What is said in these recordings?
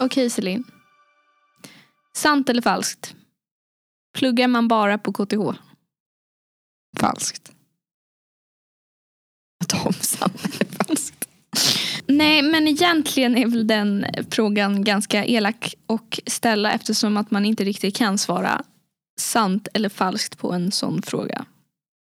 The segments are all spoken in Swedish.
Okej Celine. Sant eller falskt? Pluggar man bara på KTH? Falskt. Tom sant eller falskt? Nej, men egentligen är väl den frågan ganska elak att ställa eftersom att man inte riktigt kan svara sant eller falskt på en sån fråga.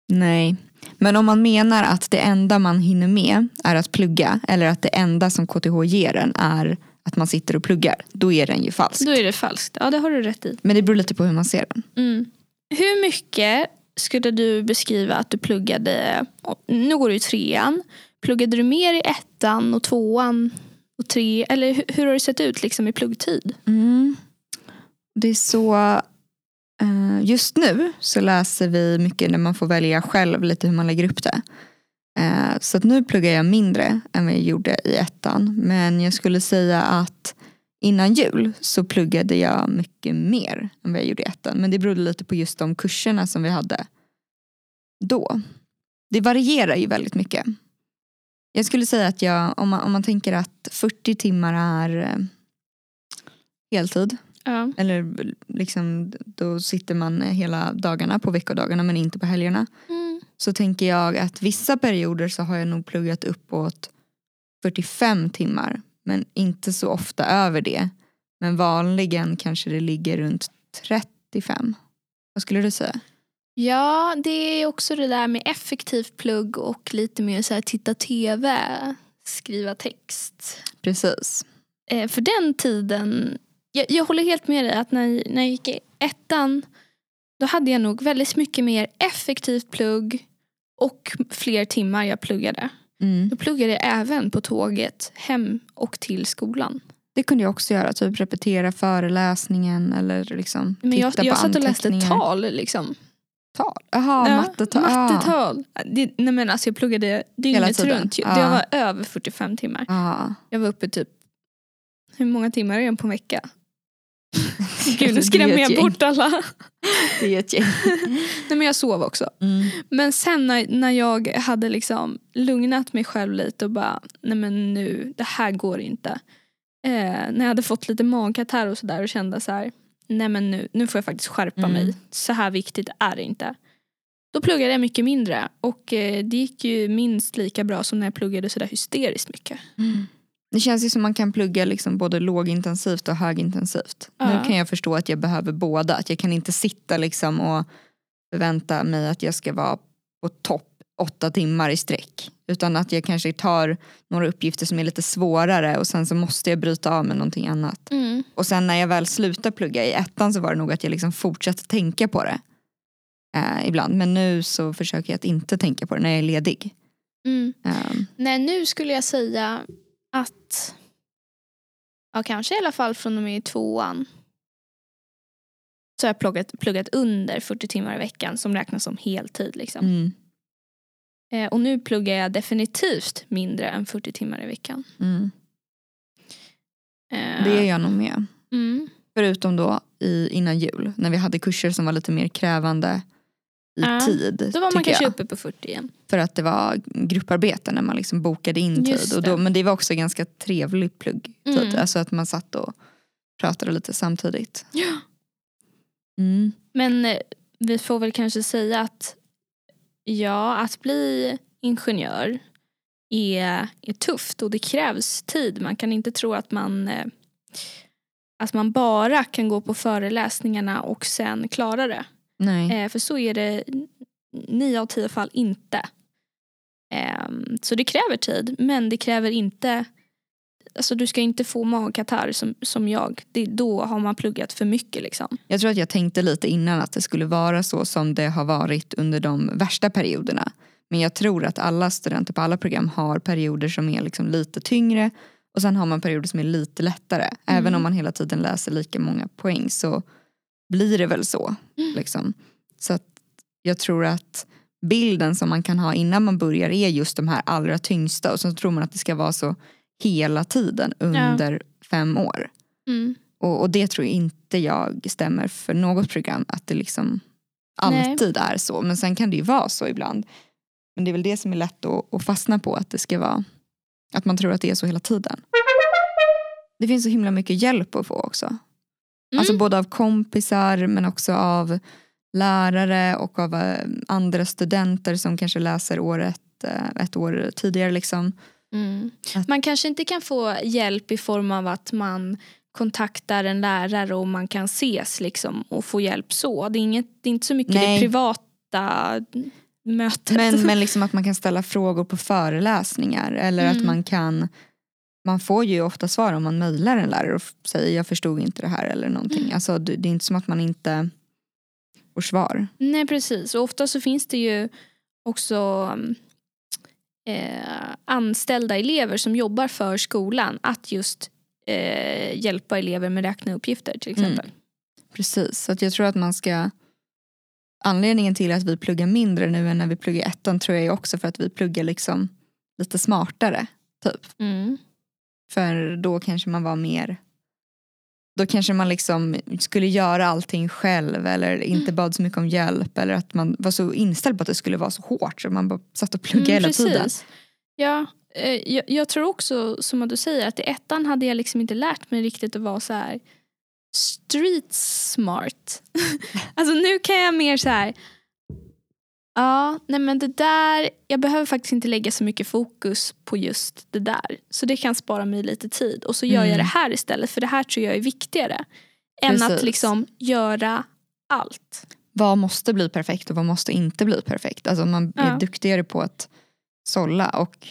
Nej. Men om man menar att det enda man hinner med är att plugga eller att det enda som KTH ger en är att man sitter och pluggar, då är den ju falsk. Då är det falskt. Ja, det har du rätt i. Men det beror lite på hur man ser den. Mm. Hur mycket skulle du beskriva att du pluggade, nu går du i trean, pluggade du mer i ettan och tvåan och tre, eller hur, hur har det sett ut liksom i pluggtid? Mm. Det är så, eh, just nu så läser vi mycket när man får välja själv lite hur man lägger upp det. Eh, så nu pluggar jag mindre än vad jag gjorde i ettan. Men jag skulle säga att innan jul så pluggade jag mycket mer än vad jag gjorde i ettan. Men det berodde lite på just de kurserna som vi hade då. Det varierar ju väldigt mycket. Jag skulle säga att jag, om man, om man tänker att 40 timmar är eh, heltid. Ja. Eller liksom, då sitter man hela dagarna på veckodagarna men inte på helgerna. Mm. Så tänker jag att vissa perioder så har jag nog pluggat uppåt 45 timmar. Men inte så ofta över det. Men vanligen kanske det ligger runt 35. Vad skulle du säga? Ja, det är också det där med effektivt plugg och lite mer så här titta tv, skriva text. Precis. Eh, för den tiden, jag, jag håller helt med dig att när, när jag gick i ettan då hade jag nog väldigt mycket mer effektivt plugg och fler timmar jag pluggade. Mm. Då pluggade jag även på tåget hem och till skolan. Det kunde jag också göra, typ repetera föreläsningen eller liksom Men jag, titta jag på satt och läste tal liksom. Tal? Jaha, mattetal. Ah. mattetal. Det, nej men alltså jag pluggade dygnet runt. ju. Ja. Det var över 45 timmar. Ja. Jag var uppe typ, hur många timmar är jag på en vecka? Gud nu skrämmer jag bort alla. Det är ett gäng. Nej men jag sov också. Mm. Men sen när, när jag hade liksom lugnat mig själv lite och bara, nej men nu, det här går inte. Eh, när jag hade fått lite magkatarr och sådär och kände så här, nej men nu, nu får jag faktiskt skärpa Mm. mig. Så här viktigt är det inte. Då pluggade jag mycket mindre och eh, det gick ju minst lika bra som när jag pluggade sådär hysteriskt mycket. Det känns ju som man kan plugga liksom både lågintensivt och högintensivt. Ja. Nu kan jag förstå att jag behöver båda. Att jag kan inte sitta liksom och förvänta mig att jag ska vara på topp åtta timmar i sträck. Utan att jag kanske tar några uppgifter som är lite svårare och sen så måste jag bryta av med någonting annat. Mm. Och sen när jag väl slutade plugga i ettan så var det nog att jag liksom fortsatte tänka på det. Eh, ibland. Men nu så försöker jag att inte tänka på det när jag är ledig. Mm. Eh, Nej, nu skulle jag säga att, ja kanske i alla fall från och med tvåan, så har jag pluggat, pluggat under 40 timmar i veckan som räknas som heltid. Liksom. mm, Eh, och nu pluggar jag definitivt mindre än 40 timmar i veckan. mm. Eh, Det är jag nog med. mm. Förutom då i, innan jul när vi hade kurser som var lite mer krävande i Ja, tid. Då var man kanske jag. uppe på 40 igen. För att det var grupparbete när man liksom bokade in Just tid. Och då, men det var också ganska trevlig pluggtid. Mm. Alltså att man satt och pratade lite samtidigt. Ja. Mm. Men eh, vi får väl kanske säga att ja, att bli ingenjör är, är tufft och det krävs tid. Man kan inte tro att man, eh, att man bara kan gå på föreläsningarna och sen klara det. Nej. Eh, för så är det nio av tio fall inte. Ehm, så det kräver tid men det kräver inte Alltså du ska inte få magkatarr som, som jag. Det, då har man pluggat för mycket liksom. Jag tror att jag tänkte lite innan att det skulle vara så som det har varit under de värsta perioderna. Men jag tror att alla studenter på alla program har perioder som är liksom lite tyngre och sen har man perioder som är lite lättare. Även om man hela tiden läser lika många poäng så blir det väl så. Liksom. Så att jag tror att bilden som man kan ha innan man börjar är just de här allra tyngsta och så tror man att det ska vara så hela tiden under fem år. Mm. Och, och det tror jag inte jag stämmer för något program. Att det liksom alltid är så. Men sen kan det ju vara så ibland. Men det är väl det som är lätt att, att fastna på. Att det ska vara att man tror att det är så hela tiden. det finns så himla mycket hjälp att få också. Mm. Alltså både av kompisar men också av lärare och av eh, andra studenter som kanske läser året eh, ett år tidigare. Liksom. Mm. Att- Man kanske inte kan få hjälp i form av att man kontaktar en lärare och man kan ses liksom och få hjälp så. Det är, inget, det är inte så mycket Nej. det privata mötet. Men, men liksom att man kan ställa frågor på föreläsningar eller att Mm. man kan man får ju ofta svar om man mejlar en lärare och säger jag förstod inte det här eller någonting. Mm. Alltså, det, det är inte som att man inte får svar. Nej precis och ofta så finns det ju också mm, eh, anställda elever som jobbar för skolan att just eh, hjälpa elever med räkneuppgifter till Mm. exempel. Precis, så att jag tror att man ska Anledningen till att vi pluggar mindre nu än när vi pluggar ettan tror jag är också för att vi pluggar liksom lite smartare. Typ. Mm. För då kanske man var mer då kanske man liksom skulle göra allting själv eller inte bad så mycket om hjälp eller att man var så inställd på att det skulle vara så hårt så man bara satt och pluggade hela tiden. Mm. Ja, eh, jag, jag tror också som du säger att i ettan hade jag liksom inte lärt mig riktigt att vara så här street smart. alltså nu kan jag mer så här Ja, nej men det där, jag behöver faktiskt inte lägga så mycket fokus på just det där. Så det kan spara mig lite tid och så gör jag Mm. det här istället för det här tror jag är viktigare. Än att Precis. liksom göra allt. Vad måste bli perfekt och vad måste inte bli perfekt? Alltså man är Ja. duktigare på att sålla och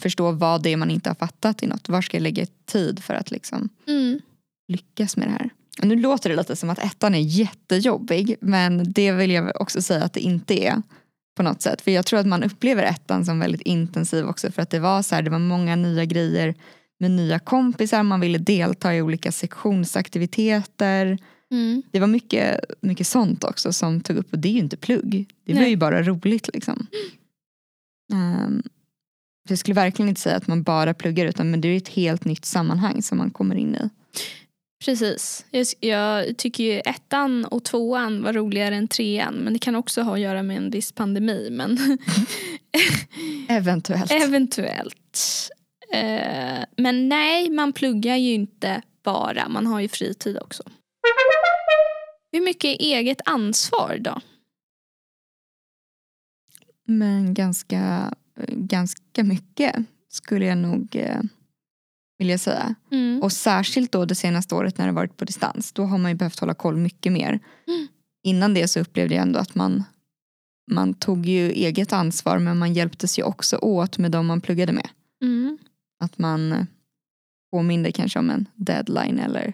förstå vad det är man inte har fattat i något. Var ska jag lägga tid för att liksom Mm. lyckas med det här? Och nu låter det lite som att ettan är jättejobbig men det vill jag också säga att det inte är på något sätt. För jag tror att man upplever ettan som väldigt intensiv också för att det var så här, det var många nya grejer med nya kompisar, man ville delta i olika sektionsaktiviteter. Mm. Det var mycket, mycket sånt också som tog upp och det är ju inte plugg. Det var Nej. ju bara roligt liksom. För jag skulle verkligen inte säga att man bara pluggar utan men det är ett helt nytt sammanhang som man kommer in i. Precis. Jag, jag tycker ju ettan och tvåan var roligare än trean. Men det kan också ha att göra med en viss pandemi. Men Eventuellt. eventuellt. Eh, men nej, man pluggar ju inte bara. Man har ju fritid också. Hur mycket är eget ansvar då? Men ganska, ganska mycket skulle jag nog eh, vilja säga. Mm. Och särskilt då det senaste året när det varit på distans. Då har man ju behövt hålla koll mycket mer. Mm. Innan det så upplevde jag ändå att man, man tog ju eget ansvar men man hjälptes ju också åt med de man pluggade med. Mm. Att man eh, påminde kanske om en deadline eller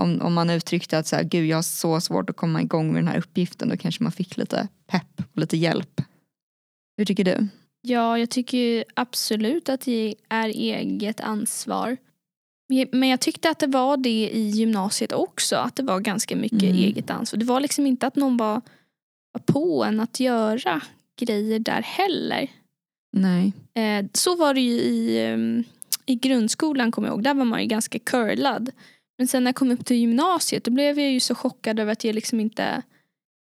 om, om man uttryckte att så här, Gud, jag har så svårt att komma igång med den här uppgiften då kanske man fick lite pepp och lite hjälp. Hur tycker du? Ja, jag tycker absolut att det är eget ansvar. Men jag tyckte att det var det i gymnasiet också. Att det var ganska mycket Mm. eget ansvar. Det var liksom inte att någon var, var på en att göra grejer där heller. Nej. Eh, så var det ju i, ehm, i grundskolan kommer jag ihåg. Där var man ju ganska curlad. Men sen när jag kom upp till gymnasiet då blev jag ju så chockad över att jag liksom inte...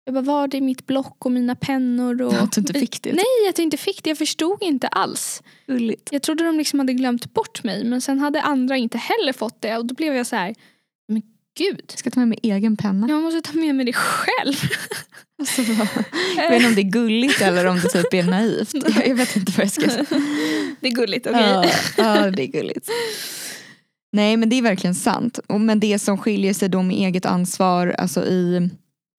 Jag bara, var är mitt block och mina pennor? Och... Att du inte fick det. Nej, att jag inte fick det. Jag förstod inte alls. Gulligt. Jag trodde de liksom hade glömt bort mig men sen hade andra inte heller fått det och då blev jag så här, men gud, Jag ska ta med mig egen penna. jag måste ta med mig det själv. Alltså, jag vet inte om det är gulligt eller om det typ är naivt. Jag, jag vet inte vad jag ska säga. det är gulligt, okej. Ja, ja, det är gulligt. Nej men det är verkligen sant. Men det som skiljer sig då med eget ansvar alltså i,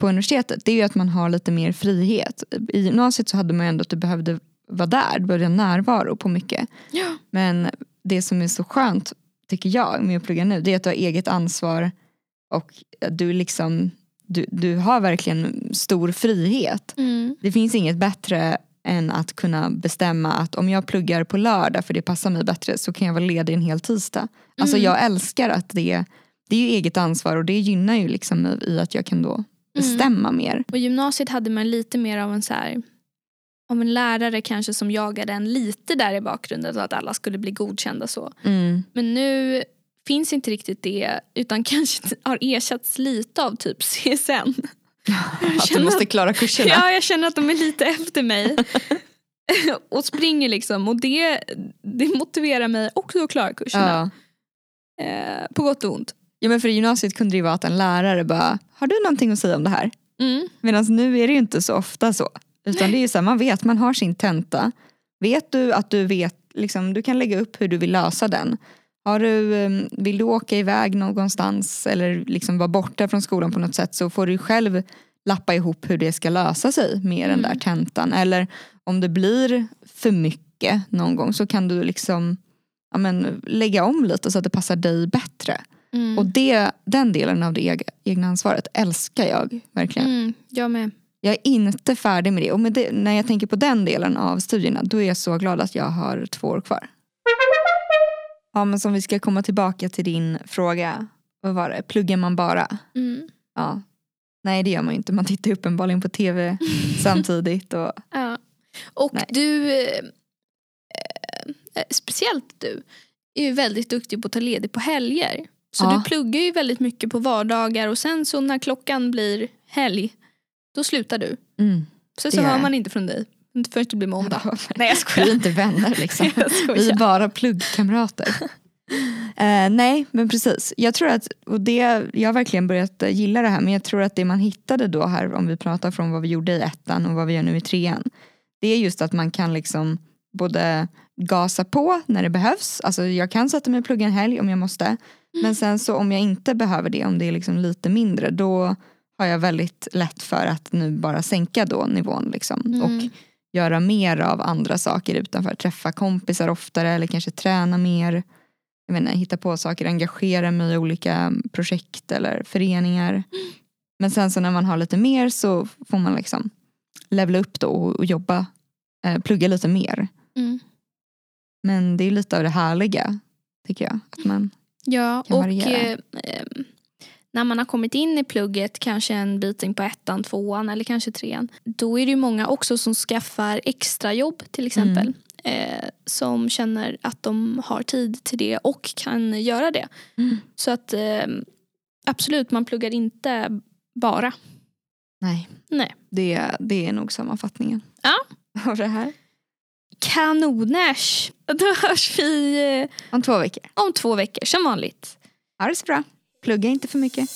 på universitetet det är ju att man har lite mer frihet. I gymnasiet så hade man ju ändå att du behövde vara där, du behövde närvaro på mycket. Ja. Men det som är så skönt tycker jag med att plugga nu det är att du har eget ansvar och du liksom du, du har verkligen stor frihet. Mm. Det finns inget bättre än att kunna bestämma att om jag pluggar på lördag för det passar mig bättre så kan jag vara ledig en hel tisdag. Alltså Mm. jag älskar att det, det är eget ansvar och det gynnar ju liksom i att jag kan då bestämma mer. Och gymnasiet hade man lite mer av en så här av en lärare kanske som jagade en lite där i bakgrunden så att alla skulle bli godkända så. Mm. Men nu finns inte riktigt det utan kanske har ersatts lite av typ CSN. Att du måste att- klara kurserna. Ja, jag känner att de är lite efter mig. och springer liksom. Och det, det motiverar mig också att klara kurserna. Eh, på gott och ont. Ja men för i gymnasiet kunde det ju vara att en lärare bara, har du någonting att säga om det här? Mm. Medan nu är det ju inte så ofta så. Utan det är ju så här, man vet, man har sin tenta. Vet du att du vet, liksom, du kan lägga upp hur du vill lösa den. Har du, eh, vill du åka iväg någonstans eller liksom vara borta från skolan på något sätt så får du själv lappa ihop hur det ska lösa sig med den där tentan. Eller om det blir för mycket någon gång så kan du liksom ja, men, lägga om lite så att det passar dig bättre. Mm. Och det, den delen av det eg- egna ansvaret älskar jag verkligen. Mm, jag med. Jag är inte färdig med det. Och med det, när jag tänker på den delen av studierna då är jag så glad att jag har två år kvar. Ja men som vi ska komma tillbaka till din fråga. Vad var det? Pluggar man bara? Mm. Ja. Nej det gör man ju inte. Man tittar uppenbarligen på tv samtidigt. Och, Ja. Och Nej. du, eh, eh, speciellt du, är ju väldigt duktig på att ta ledigt på helger. Så Ja. du pluggar ju väldigt mycket på vardagar och sen så när klockan blir helg, då slutar du. mm. Sen så hör man inte från dig inte förrän det blir måndag. Nej Nej jag Vi skojar. är inte vänner liksom. Vi är bara pluggkamrater. Eh, nej men precis. Jag tror att, och det, jag har verkligen börjat eh, gilla det här men jag tror att det man hittade då här om vi pratar från vad vi gjorde i ettan och vad vi gör nu i trean. Det är just att man kan liksom både gasa på när det behövs. Alltså jag kan sätta mig och plugga en helg om jag måste. Men sen så om jag inte behöver det, om det är liksom lite mindre då har jag väldigt lätt för att nu bara sänka då nivån liksom. Mm. Och göra mer av andra saker utanför. Träffa kompisar oftare eller kanske träna mer. Jag inte, hitta på saker, engagera mig i olika projekt eller föreningar. Men sen så när man har lite mer så får man liksom levla upp då och, och jobba, eh, plugga lite mer. Mm. Men det är lite av det härliga tycker jag. Att man, Ja, och eh, eh, när man har kommit in i plugget, kanske en bit in på ettan, tvåan eller kanske trean. Då är det ju många också som skaffar extrajobb till exempel. Eh, som känner att de har tid till det och kan göra det. Mm. Så att eh, absolut, man pluggar inte bara. nej, Nej. det, det är nog sammanfattningen. Ja. Av det här. Kanoners! Då hörs vi eh, Om två veckor. om två veckor som vanligt. Ha det så bra. Plugga inte för mycket.